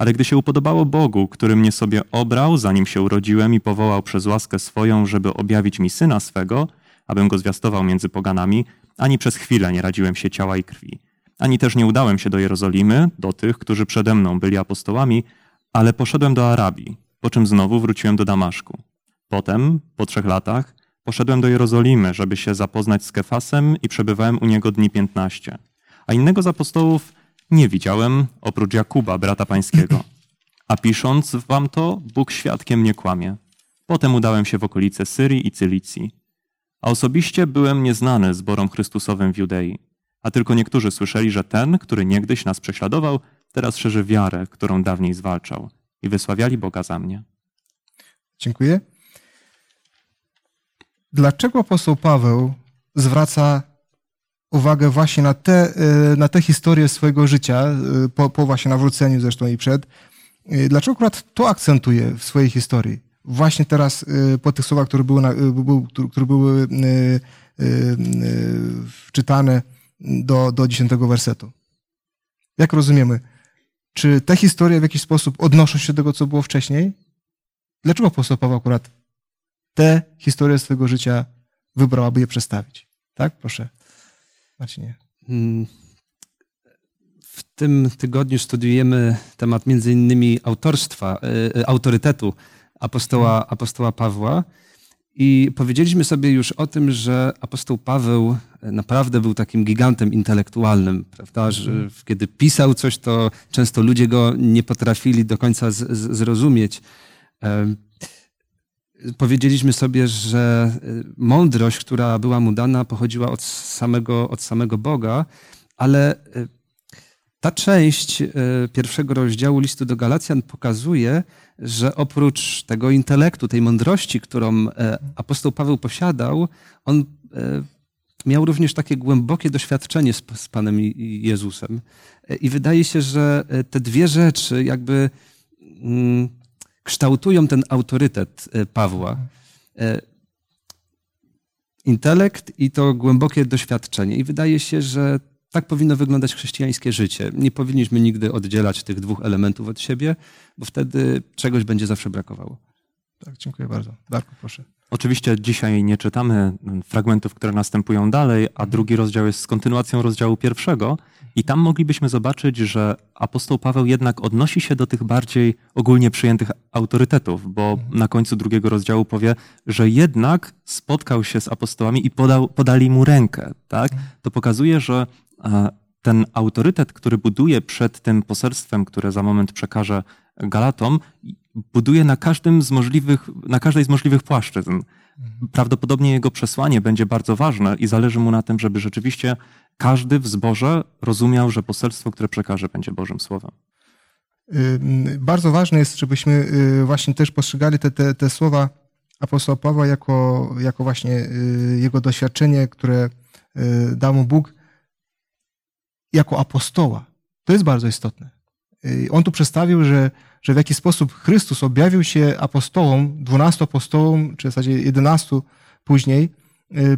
Ale gdy się upodobało Bogu, który mnie sobie obrał, zanim się urodziłem i powołał przez łaskę swoją, żeby objawić mi syna swego, abym go zwiastował między poganami, ani przez chwilę nie radziłem się ciała i krwi. Ani też nie udałem się do Jerozolimy, do tych, którzy przede mną byli apostołami, ale poszedłem do Arabii, po czym znowu wróciłem do Damaszku. Potem, po trzech latach, poszedłem do Jerozolimy, żeby się zapoznać z Kefasem i przebywałem u niego dni piętnaście. A innego z apostołów nie widziałem, oprócz Jakuba, brata pańskiego. A pisząc wam to, Bóg świadkiem nie kłamie. Potem udałem się w okolice Syrii i Cylicji. A osobiście byłem nieznany zborom Chrystusowym w Judei. A tylko niektórzy słyszeli, że ten, który niegdyś nas prześladował, teraz szerzy wiarę, którą dawniej zwalczał. I wysławiali Boga za mnie.
Dziękuję. Dlaczego apostoł Paweł zwraca uwagę właśnie na te, y, na te historie swojego życia, y, po, po właśnie nawróceniu zresztą i przed? Y, Dlaczego akurat to akcentuje w swojej historii? Właśnie teraz po tych słowach, które były, które były czytane do, do dziesiątego wersetu. Jak rozumiemy? Czy te historie w jakiś sposób odnoszą się do tego, co było wcześniej? Dlaczego apostoł Paweł akurat te historie swojego życia wybrał, aby je przedstawić? Tak? Proszę. Marcinie.
Mm, W tym tygodniu studiujemy temat między innymi autorstwa, y, y, autorytetu apostoła, apostoła Pawła i powiedzieliśmy sobie już o tym, że apostoł Paweł naprawdę był takim gigantem intelektualnym, prawda? Że kiedy pisał coś, to często ludzie go nie potrafili do końca z, z, zrozumieć. Powiedzieliśmy sobie, że y, mądrość, która była mu dana, pochodziła od samego, od samego Boga, ale y, ta część y, pierwszego rozdziału listu do Galacjan pokazuje, że oprócz tego intelektu, tej mądrości, którą apostoł Paweł posiadał, on miał również takie głębokie doświadczenie z, z Panem Jezusem. I wydaje się, że te dwie rzeczy jakby mm, kształtują ten autorytet e, Pawła. E, Intelekt i to głębokie doświadczenie. I wydaje się, że tak powinno wyglądać chrześcijańskie życie. Nie powinniśmy nigdy oddzielać tych dwóch elementów od siebie, bo wtedy czegoś będzie zawsze brakowało.
Tak, dziękuję bardzo. Darku, proszę.
Oczywiście dzisiaj nie czytamy fragmentów, które następują dalej, a drugi rozdział jest z kontynuacją rozdziału pierwszego i tam moglibyśmy zobaczyć, że apostoł Paweł jednak odnosi się do tych bardziej ogólnie przyjętych autorytetów, bo na końcu drugiego rozdziału powie, że jednak spotkał się z apostołami i podał, podali mu rękę. Tak? To pokazuje, że e, ten autorytet, który buduje przed tym poselstwem, które za moment przekaże Galatom, buduje na każdym z możliwych, na każdej z możliwych płaszczyzn. Prawdopodobnie jego przesłanie będzie bardzo ważne i zależy mu na tym, żeby rzeczywiście każdy w zborze rozumiał, że poselstwo, które przekaże, będzie Bożym Słowem.
Y, Bardzo ważne jest, żebyśmy y, właśnie też postrzegali te, te, te słowa apostoła Pawła jako, jako właśnie y, jego doświadczenie, które dał mu Bóg jako apostoła. To jest bardzo istotne. On tu przedstawił, że, że w jaki sposób Chrystus objawił się apostołom, dwunastu apostołom, czy w zasadzie jedenastu później,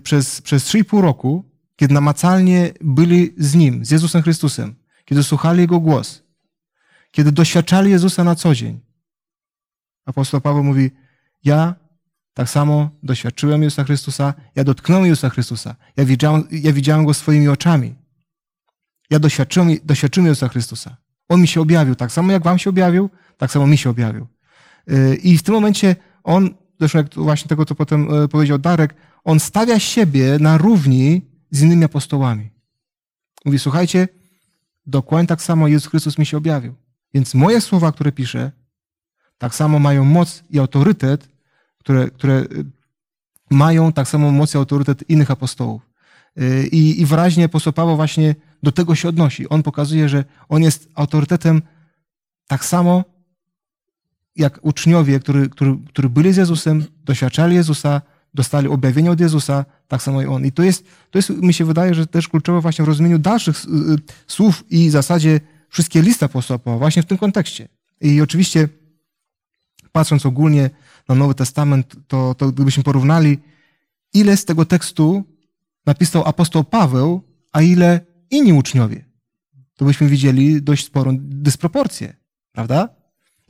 przez, przez i pół roku, kiedy namacalnie byli z Nim, z Jezusem Chrystusem, kiedy słuchali Jego głos, kiedy doświadczali Jezusa na co dzień. Apostoł Paweł mówi, ja tak samo doświadczyłem Jezusa Chrystusa, ja dotknąłem Jezusa Chrystusa, ja widziałem, ja widziałem Go swoimi oczami. Ja doświadczyłem, doświadczyłem Jezusa Chrystusa. On mi się objawił, tak samo jak wam się objawił, tak samo mi się objawił. I w tym momencie on, zresztą jak właśnie tego, co potem powiedział Darek, on stawia siebie na równi z innymi apostołami. Mówi, słuchajcie, dokładnie tak samo Jezus Chrystus mi się objawił. Więc moje słowa, które piszę, tak samo mają moc i autorytet, które, które mają tak samo moc i autorytet innych apostołów. I, i wyraźnie apostoł Paweł właśnie do tego się odnosi. On pokazuje, że on jest autorytetem tak samo jak uczniowie, którzy, którzy, którzy byli z Jezusem, doświadczali Jezusa, dostali objawienie od Jezusa, tak samo i on. I to jest, to jest, mi się wydaje, że też kluczowe właśnie w rozumieniu dalszych słów i w zasadzie wszystkie listy apostoła właśnie w tym kontekście. I oczywiście, patrząc ogólnie na Nowy Testament, to, to gdybyśmy porównali, ile z tego tekstu napisał apostoł Paweł, a ile inni uczniowie, to byśmy widzieli dość sporą dysproporcję, prawda?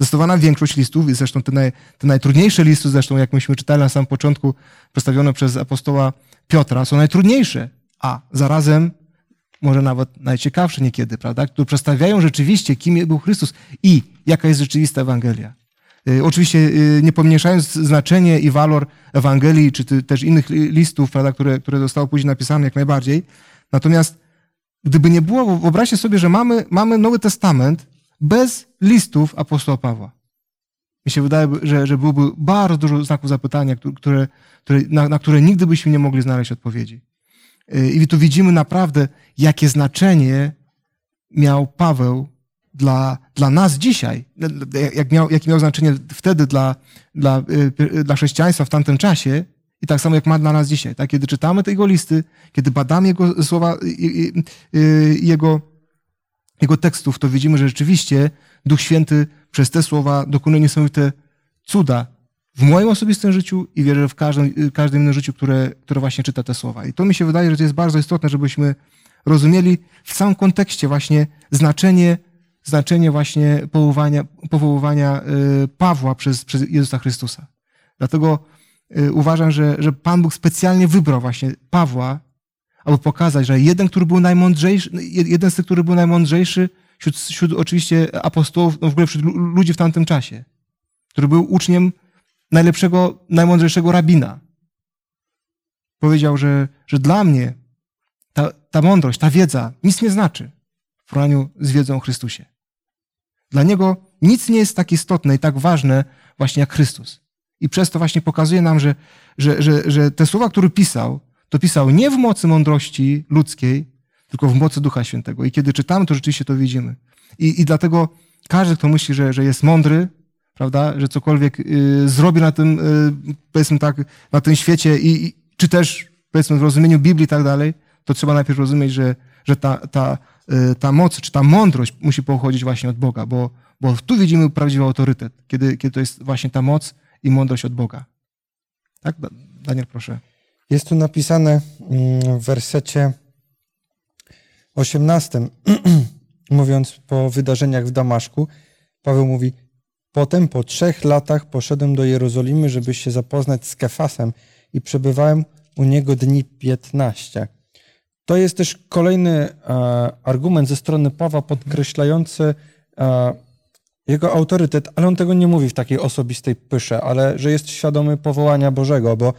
Zdecydowana większość listów, zresztą te, naj, te najtrudniejsze listy, zresztą jak myśmy czytali na samym początku, przedstawione przez apostoła Piotra, są najtrudniejsze, a zarazem może nawet najciekawsze niekiedy, prawda? Które przedstawiają rzeczywiście, kim był Chrystus i jaka jest rzeczywista Ewangelia. Y, oczywiście y, nie pomniejszając znaczenie i walor Ewangelii, czy też innych listów, prawda, które, które zostały później napisane jak najbardziej. Natomiast gdyby nie było, wyobraźcie sobie, że mamy, mamy Nowy Testament bez listów apostoła Pawła. Mi się wydaje, że, że byłoby bardzo dużo znaków zapytania, które, które, na, na które nigdy byśmy nie mogli znaleźć odpowiedzi. I tu widzimy naprawdę, jakie znaczenie miał Paweł dla, dla nas dzisiaj, jak miał, jakie miał znaczenie wtedy dla, dla, dla chrześcijaństwa w tamtym czasie i tak samo jak ma dla nas dzisiaj. Tak? Kiedy czytamy te jego listy, kiedy badamy jego słowa, jego, jego tekstów, to widzimy, że rzeczywiście Duch Święty przez te słowa dokonuje niesamowite cuda w moim osobistym życiu i wierzę w każdym, każdym innym życiu, które, które właśnie czyta te słowa. I to mi się wydaje, że to jest bardzo istotne, żebyśmy rozumieli w całym kontekście właśnie znaczenie, znaczenie właśnie powoływania, powoływania Pawła przez, przez Jezusa Chrystusa. Dlatego uważam, że, że Pan Bóg specjalnie wybrał właśnie Pawła, aby pokazać, że jeden, który był najmądrzejszy, jeden z tych, który był najmądrzejszy wśród, wśród oczywiście apostołów, no w ogóle wśród ludzi w tamtym czasie, który był uczniem najlepszego, najmądrzejszego rabina. Powiedział, że, że dla mnie ta, ta mądrość, ta wiedza nic nie znaczy w porównaniu z wiedzą o Chrystusie. Dla niego nic nie jest tak istotne i tak ważne właśnie jak Chrystus. I przez to właśnie pokazuje nam, że, że, że, że te słowa, które pisał, to pisał nie w mocy mądrości ludzkiej, tylko w mocy Ducha Świętego. I kiedy czytamy, to rzeczywiście to widzimy. I, i dlatego każdy, kto myśli, że, że jest mądry, prawda, że cokolwiek y, zrobi na tym, y, powiedzmy tak, na tym świecie i, i, czy też, powiedzmy, w rozumieniu Biblii i tak dalej, to trzeba najpierw rozumieć, że, że ta, ta, y, ta moc, czy ta mądrość musi pochodzić właśnie od Boga, bo, bo tu widzimy prawdziwy autorytet, kiedy, kiedy to jest właśnie ta moc i mądrość od Boga. Tak? Daniel, proszę.
Jest tu napisane mm, w wersecie 18, mówiąc po wydarzeniach w Damaszku, Paweł mówi: Potem po trzech latach poszedłem do Jerozolimy, żeby się zapoznać z Kefasem i przebywałem u niego dni 15. To jest też kolejny e, argument ze strony Pawła podkreślający e, jego autorytet, ale on tego nie mówi w takiej osobistej pysze, ale że jest świadomy powołania Bożego, bo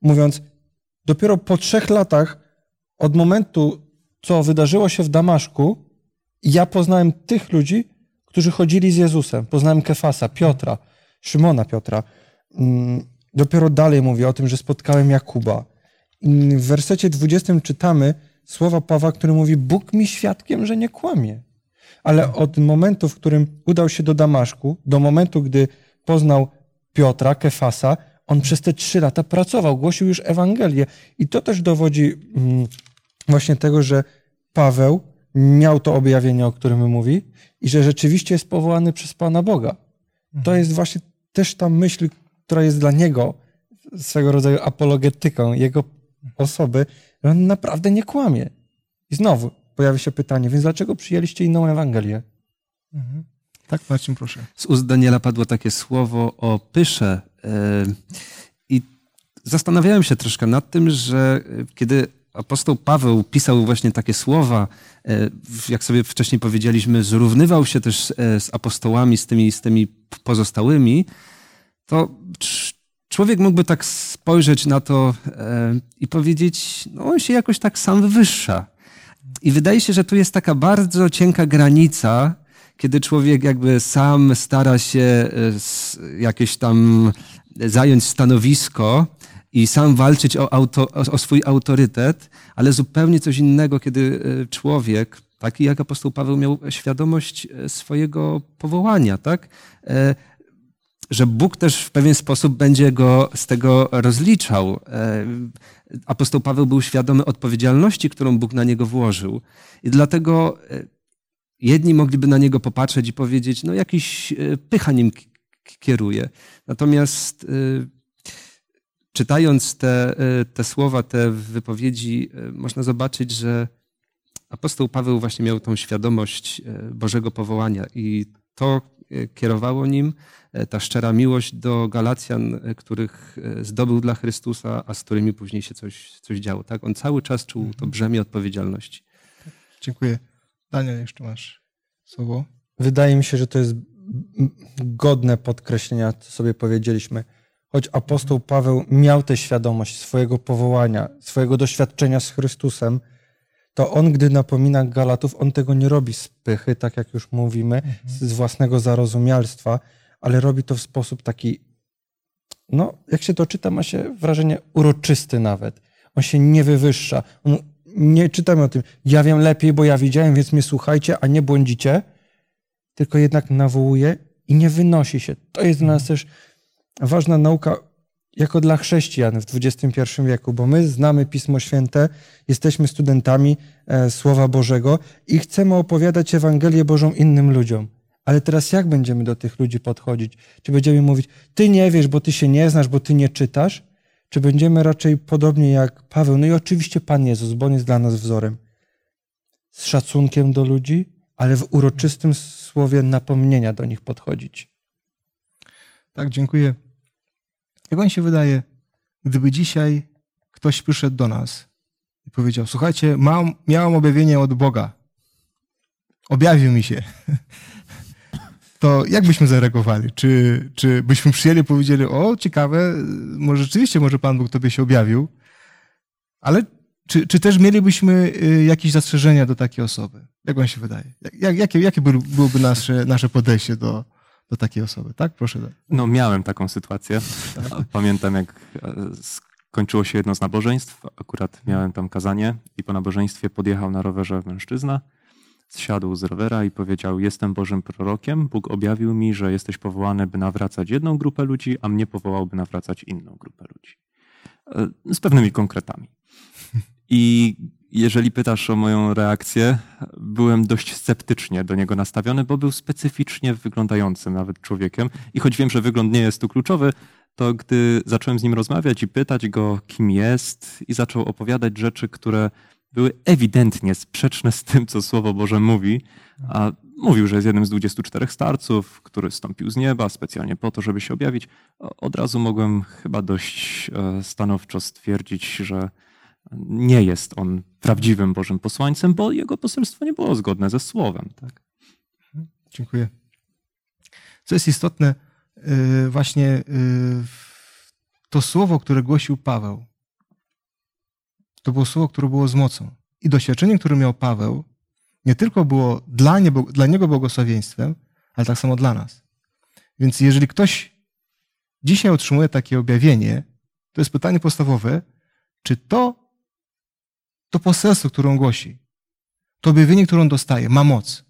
mówiąc, dopiero po trzech latach od momentu, co wydarzyło się w Damaszku, ja poznałem tych ludzi, którzy chodzili z Jezusem. Poznałem Kefasa, Piotra, Szymona Piotra. Mm, dopiero dalej mówię o tym, że spotkałem Jakuba. W wersecie 20 czytamy słowa Pawła, który mówi: Bóg mi świadkiem, że nie kłamie. Ale od momentu, w którym udał się do Damaszku, do momentu, gdy poznał Piotra, Kefasa, on przez te trzy lata pracował, głosił już Ewangelię. I to też dowodzi mm, właśnie tego, że Paweł miał to objawienie, o którym mówi, i że rzeczywiście jest powołany przez Pana Boga. To
Mhm.
jest właśnie też ta myśl, która jest dla niego swego rodzaju apologetyką jego osoby, że on naprawdę nie kłamie. I znowu pojawia się pytanie, więc dlaczego przyjęliście inną Ewangelię?
Mhm. Tak, Marcin, proszę.
Z ust Daniela padło takie słowo o pysze. E, I zastanawiałem się troszkę nad tym, że e, kiedy apostoł Paweł pisał właśnie takie słowa, w- jak sobie wcześniej powiedzieliśmy, zrównywał się też z apostołami, z tymi, z tymi pozostałymi, to cz- człowiek mógłby tak spojrzeć na to i powiedzieć, no on się jakoś tak sam wywyższa. I wydaje się, że tu jest taka bardzo cienka granica, kiedy człowiek jakby sam stara się e, jakieś tam zająć stanowisko i sam walczyć o, auto, o, swój autorytet, ale zupełnie coś innego, kiedy e, człowiek, taki jak apostoł Paweł, miał świadomość e, swojego powołania, tak? Że Bóg też w pewien sposób będzie go z tego rozliczał. Apostoł Paweł był świadomy odpowiedzialności, którą Bóg na niego włożył. I dlatego jedni mogliby na niego popatrzeć i powiedzieć, no jakiś e, pycha nim kieruje. Natomiast e, czytając te, e, te słowa, te wypowiedzi, można zobaczyć, że apostoł Paweł właśnie miał tą świadomość Bożego powołania i to kierowało nim ta szczera miłość do Galacjan, których zdobył dla Chrystusa, a z którymi później się coś, coś działo. Tak? On cały czas czuł to brzemię odpowiedzialności.
Dziękuję. Daniel, jeszcze masz słowo.
Wydaje mi się, że to jest godne podkreślenia, co sobie powiedzieliśmy. Choć apostoł Paweł miał tę świadomość swojego powołania, swojego doświadczenia z Chrystusem, to on, gdy napomina Galatów, on tego nie robi z pychy, tak jak już mówimy, z własnego zarozumialstwa, ale robi to w sposób taki, no, jak się to czyta, ma się wrażenie uroczysty nawet. On się nie wywyższa. On, nie czytamy o tym, ja wiem lepiej, bo ja widziałem, więc mnie słuchajcie, a nie błądzicie, tylko jednak nawołuje i nie wynosi się. To jest dla nas też ważna nauka jako dla chrześcijan w XXI wieku, bo my znamy Pismo Święte, jesteśmy studentami e, Słowa Bożego i chcemy opowiadać Ewangelię Bożą innym ludziom. Ale teraz jak będziemy do tych ludzi podchodzić? Czy będziemy mówić, ty nie wiesz, bo ty się nie znasz, bo ty nie czytasz? Czy będziemy raczej podobnie jak Paweł? No i oczywiście Pan Jezus, bo On jest dla nas wzorem. Z szacunkiem do ludzi, ale w uroczystym słowie napomnienia do nich podchodzić.
Tak, dziękuję. Jak wam się wydaje, gdyby dzisiaj ktoś przyszedł do nas i powiedział, słuchajcie, mam, miałem objawienie od Boga, objawił mi się, to jak byśmy zareagowali? Czy, czy byśmy przyjęli i powiedzieli, o ciekawe, może rzeczywiście może Pan Bóg tobie się objawił, ale czy, czy też mielibyśmy y, jakieś zastrzeżenia do takiej osoby? Jak wam się wydaje? Jak, jak, jakie jakie by- byłoby nasze, nasze podejście do, do takiej osoby? Tak? Proszę.
No, miałem taką sytuację. Pamiętam, jak e, skończyło się jedno z nabożeństw. Akurat miałem tam kazanie i po nabożeństwie podjechał na rowerze mężczyzna. Zsiadł z rowera i powiedział: Jestem Bożym prorokiem. Bóg objawił mi, że jesteś powołany, by nawracać jedną grupę ludzi, a mnie powołał, by nawracać inną grupę ludzi. E, Z pewnymi konkretami. I jeżeli pytasz o moją reakcję, byłem dość sceptycznie do niego nastawiony, bo był specyficznie wyglądającym nawet człowiekiem. I choć wiem, że wygląd nie jest tu kluczowy, to gdy zacząłem z nim rozmawiać i pytać go, kim jest, i zaczął opowiadać rzeczy, które były ewidentnie sprzeczne z tym, co Słowo Boże mówi, a Mówił, że jest jednym z 24 starców, który stąpił z nieba specjalnie po to, żeby się objawić. Od razu mogłem chyba dość e, stanowczo stwierdzić, że nie jest on prawdziwym Bożym posłańcem, bo jego poselstwo nie było zgodne ze słowem. Tak?
Dziękuję. Co jest istotne, y, właśnie y, to słowo, które głosił Paweł, to było słowo, które było z mocą. I doświadczenie, które miał Paweł, nie tylko było dla, niego, dla niego błogosławieństwem, ale tak samo dla nas. Więc jeżeli ktoś dzisiaj otrzymuje takie objawienie, to jest pytanie podstawowe, czy to, to poselstwo, które on głosi, to objawienie, które on dostaje, ma moc.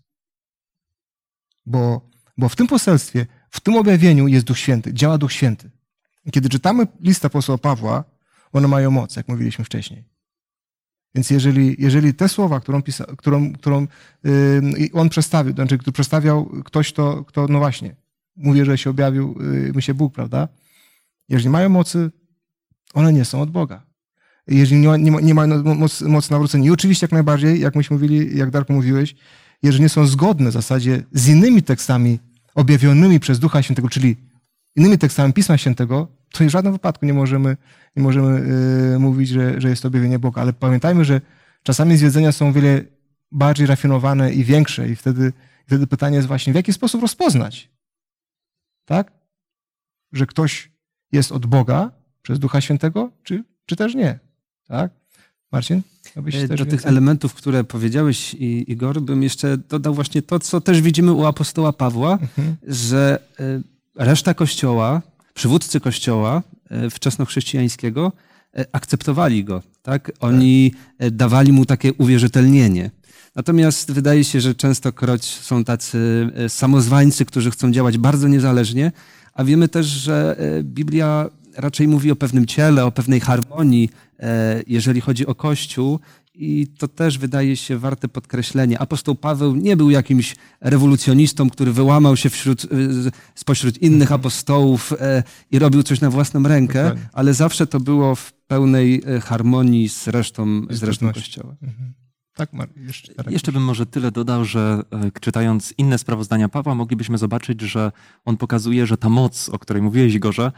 Bo, bo w tym poselstwie, w tym objawieniu jest Duch Święty, działa Duch Święty. Kiedy czytamy list apostoła Pawła, one mają moc, jak mówiliśmy wcześniej. Więc jeżeli, jeżeli te słowa, którą, pisa, którą, którą yy, on przedstawił, znaczy, który przedstawiał ktoś, to, kto, no właśnie, mówię, że się objawił yy, się Bóg, prawda? Jeżeli mają mocy, one nie są od Boga. Jeżeli nie, nie, nie mają mocy, mocy nawrócenia. I oczywiście jak najbardziej, jak myśmy mówili, jak Darku mówiłeś, jeżeli nie są zgodne w zasadzie z innymi tekstami objawionymi przez Ducha Świętego, czyli innymi tekstami Pisma Świętego, to w żadnym wypadku nie możemy, nie możemy yy, mówić, że, że jest to objawienie Boga. Ale pamiętajmy, że czasami zwiedzenia są o wiele bardziej rafinowane i większe i wtedy, wtedy pytanie jest właśnie, w jaki sposób rozpoznać, tak? Że ktoś jest od Boga przez Ducha Świętego, czy, czy też nie, tak? Marcin?
E, do tych elementów, które powiedziałeś, Igor, bym jeszcze dodał właśnie to, co też widzimy u apostoła Pawła, mhm. że e, reszta kościoła, przywódcy kościoła e, wczesnochrześcijańskiego akceptowali go. Tak? Oni tak. dawali mu takie uwierzytelnienie. Natomiast wydaje się, że częstokroć są tacy samozwańcy, którzy chcą działać bardzo niezależnie, a wiemy też, że Biblia raczej mówi o pewnym ciele, o pewnej harmonii, e, jeżeli chodzi o Kościół. I to też wydaje się warte podkreślenia. Apostoł Paweł nie był jakimś rewolucjonistą, który wyłamał się wśród, e, spośród innych mhm. apostołów e, i robił coś na własną rękę, Dokładnie. ale zawsze to było w pełnej harmonii z resztą, z resztą Kościoła. Mhm.
Tak, jeszcze, jeszcze bym może tyle dodał, że czytając inne sprawozdania Pawła, moglibyśmy zobaczyć, że on pokazuje, że ta moc, o której mówiłeś, Igorze,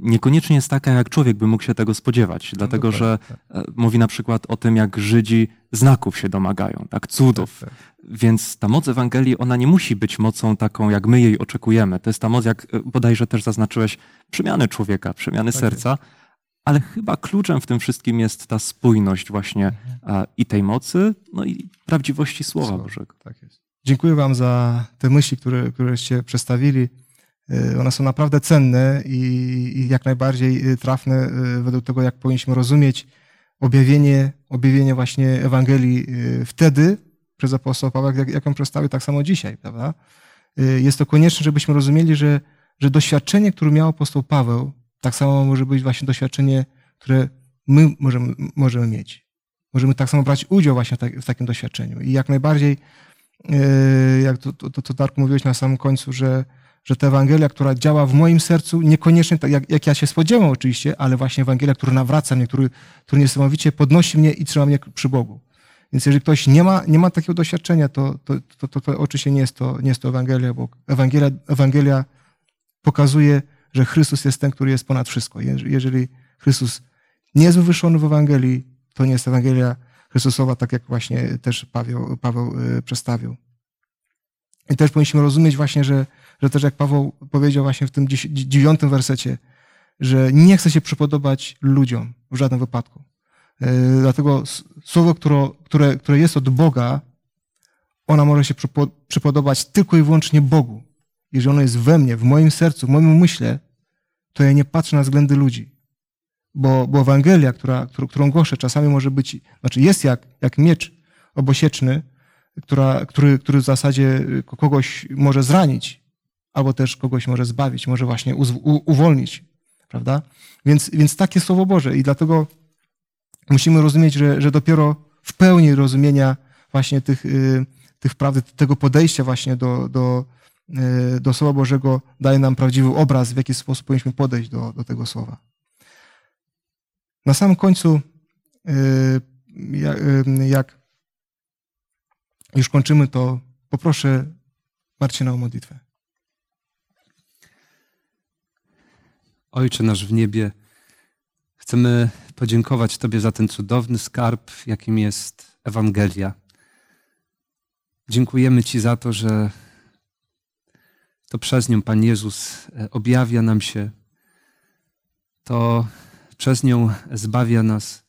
niekoniecznie jest taka, jak człowiek by mógł się tego spodziewać, no dlatego że tak. E, mówi na przykład o tym, jak Żydzi znaków się domagają, tak, cudów. Tak, tak. Więc ta moc Ewangelii, ona nie musi być mocą taką, jak my jej oczekujemy. To jest ta moc, jak e, bodajże też zaznaczyłeś, przemiany człowieka, przemiany tak serca, ale chyba kluczem w tym wszystkim jest ta spójność właśnie mhm. i tej mocy, no i prawdziwości Słowa Słowa. Bożego. Tak jest.
Dziękuję Wam za te myśli, które, któreście przedstawili. Y, one są naprawdę cenne i, jak najbardziej y, trafne y, według tego, jak powinniśmy rozumieć objawienie, objawienie właśnie Ewangelii wtedy przez apostoła Pawła, jak, jak on przedstawił, tak samo dzisiaj, prawda? Jest to konieczne, żebyśmy rozumieli, że, że doświadczenie, które miał apostoł Paweł, tak samo może być właśnie doświadczenie, które my możemy, możemy mieć. Możemy tak samo brać udział właśnie w, tak, takim doświadczeniu. I jak najbardziej, jak to, to, to Darku mówiłeś na samym końcu, że że ta Ewangelia, która działa w moim sercu, niekoniecznie tak, jak, jak ja się spodziewam oczywiście, ale właśnie Ewangelia, która nawraca mnie, który, który niesamowicie podnosi mnie i trzyma mnie przy Bogu. Więc jeżeli ktoś nie ma, nie ma takiego doświadczenia, to, to, to, to, to oczywiście nie jest to, nie jest to Ewangelia, bo Ewangelia, Ewangelia pokazuje, że Chrystus jest ten, który jest ponad wszystko. Jeżeli Chrystus nie jest wywyższony w Ewangelii, to nie jest Ewangelia Chrystusowa, tak jak właśnie też Paweł, Paweł y, przedstawił. I też powinniśmy rozumieć właśnie, że, że też jak Paweł powiedział właśnie w tym dziewiątym wersecie, że nie chce się przypodobać ludziom w żadnym wypadku. E, dlatego słowo, które, które, które jest od Boga, ona może się przypodobać tylko i wyłącznie Bogu. Jeżeli ono jest we mnie, w moim sercu, w moim umyśle, to ja nie patrzę na względy ludzi. Bo, bo Ewangelia, która, którą głoszę, czasami może być, znaczy jest jak, jak miecz obosieczny, która, który, który w zasadzie kogoś może zranić, albo też kogoś może zbawić, może właśnie uwolnić, prawda? Więc, więc takie Słowo Boże i dlatego musimy rozumieć, że, że dopiero w pełni rozumienia właśnie tych, y, tych prawdy, tego podejścia właśnie do, do, y, do Słowa Bożego daje nam prawdziwy obraz, w jaki sposób powinniśmy podejść do, do tego Słowa. Na samym końcu, y, jak już kończymy, to poproszę Marcina o modlitwę.
Ojcze nasz w niebie, chcemy podziękować Tobie za ten cudowny skarb, jakim jest Ewangelia. Dziękujemy Ci za to, że to przez nią Pan Jezus e, objawia nam się, to przez nią zbawia nas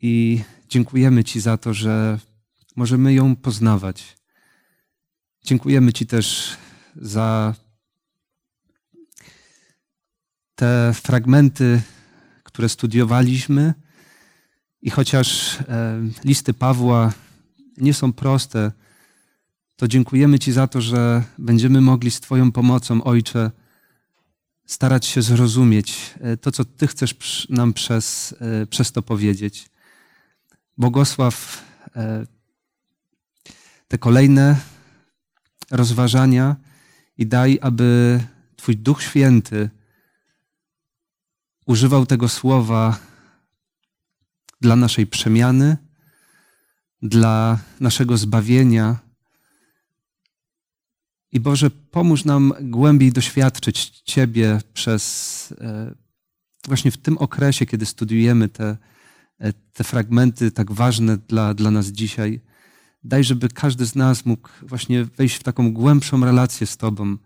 i dziękujemy Ci za to, że możemy ją poznawać. Dziękujemy Ci też za te fragmenty, które studiowaliśmy, i chociaż e, listy Pawła nie są proste, to dziękujemy Ci za to, że będziemy mogli z Twoją pomocą, Ojcze, starać się zrozumieć e, to, co Ty chcesz nam przez, e, przez to powiedzieć. Błogosław te kolejne rozważania i daj, aby Twój Duch Święty używał tego słowa dla naszej przemiany, dla naszego zbawienia. I Boże, pomóż nam głębiej doświadczyć Ciebie przez e, właśnie w tym okresie, kiedy studiujemy te, e, te fragmenty tak ważne dla, dla nas dzisiaj. Daj, żeby każdy z nas mógł właśnie wejść w taką głębszą relację z Tobą,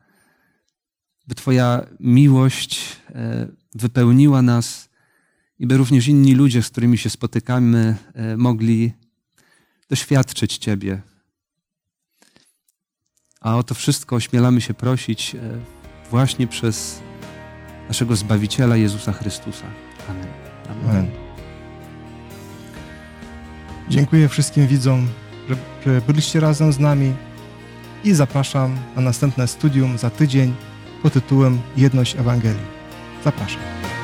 by Twoja miłość e, wypełniła nas i by również inni ludzie, z którymi się spotykamy, e, mogli doświadczyć Ciebie. A o to wszystko ośmielamy się prosić e, właśnie przez naszego Zbawiciela Jezusa Chrystusa. Amen.
Amen. Amen. Dziękuję wszystkim widzom, że, że byliście razem z nami i zapraszam na następne studium za tydzień pod tytułem Jedność Ewangelii. Zapraszam.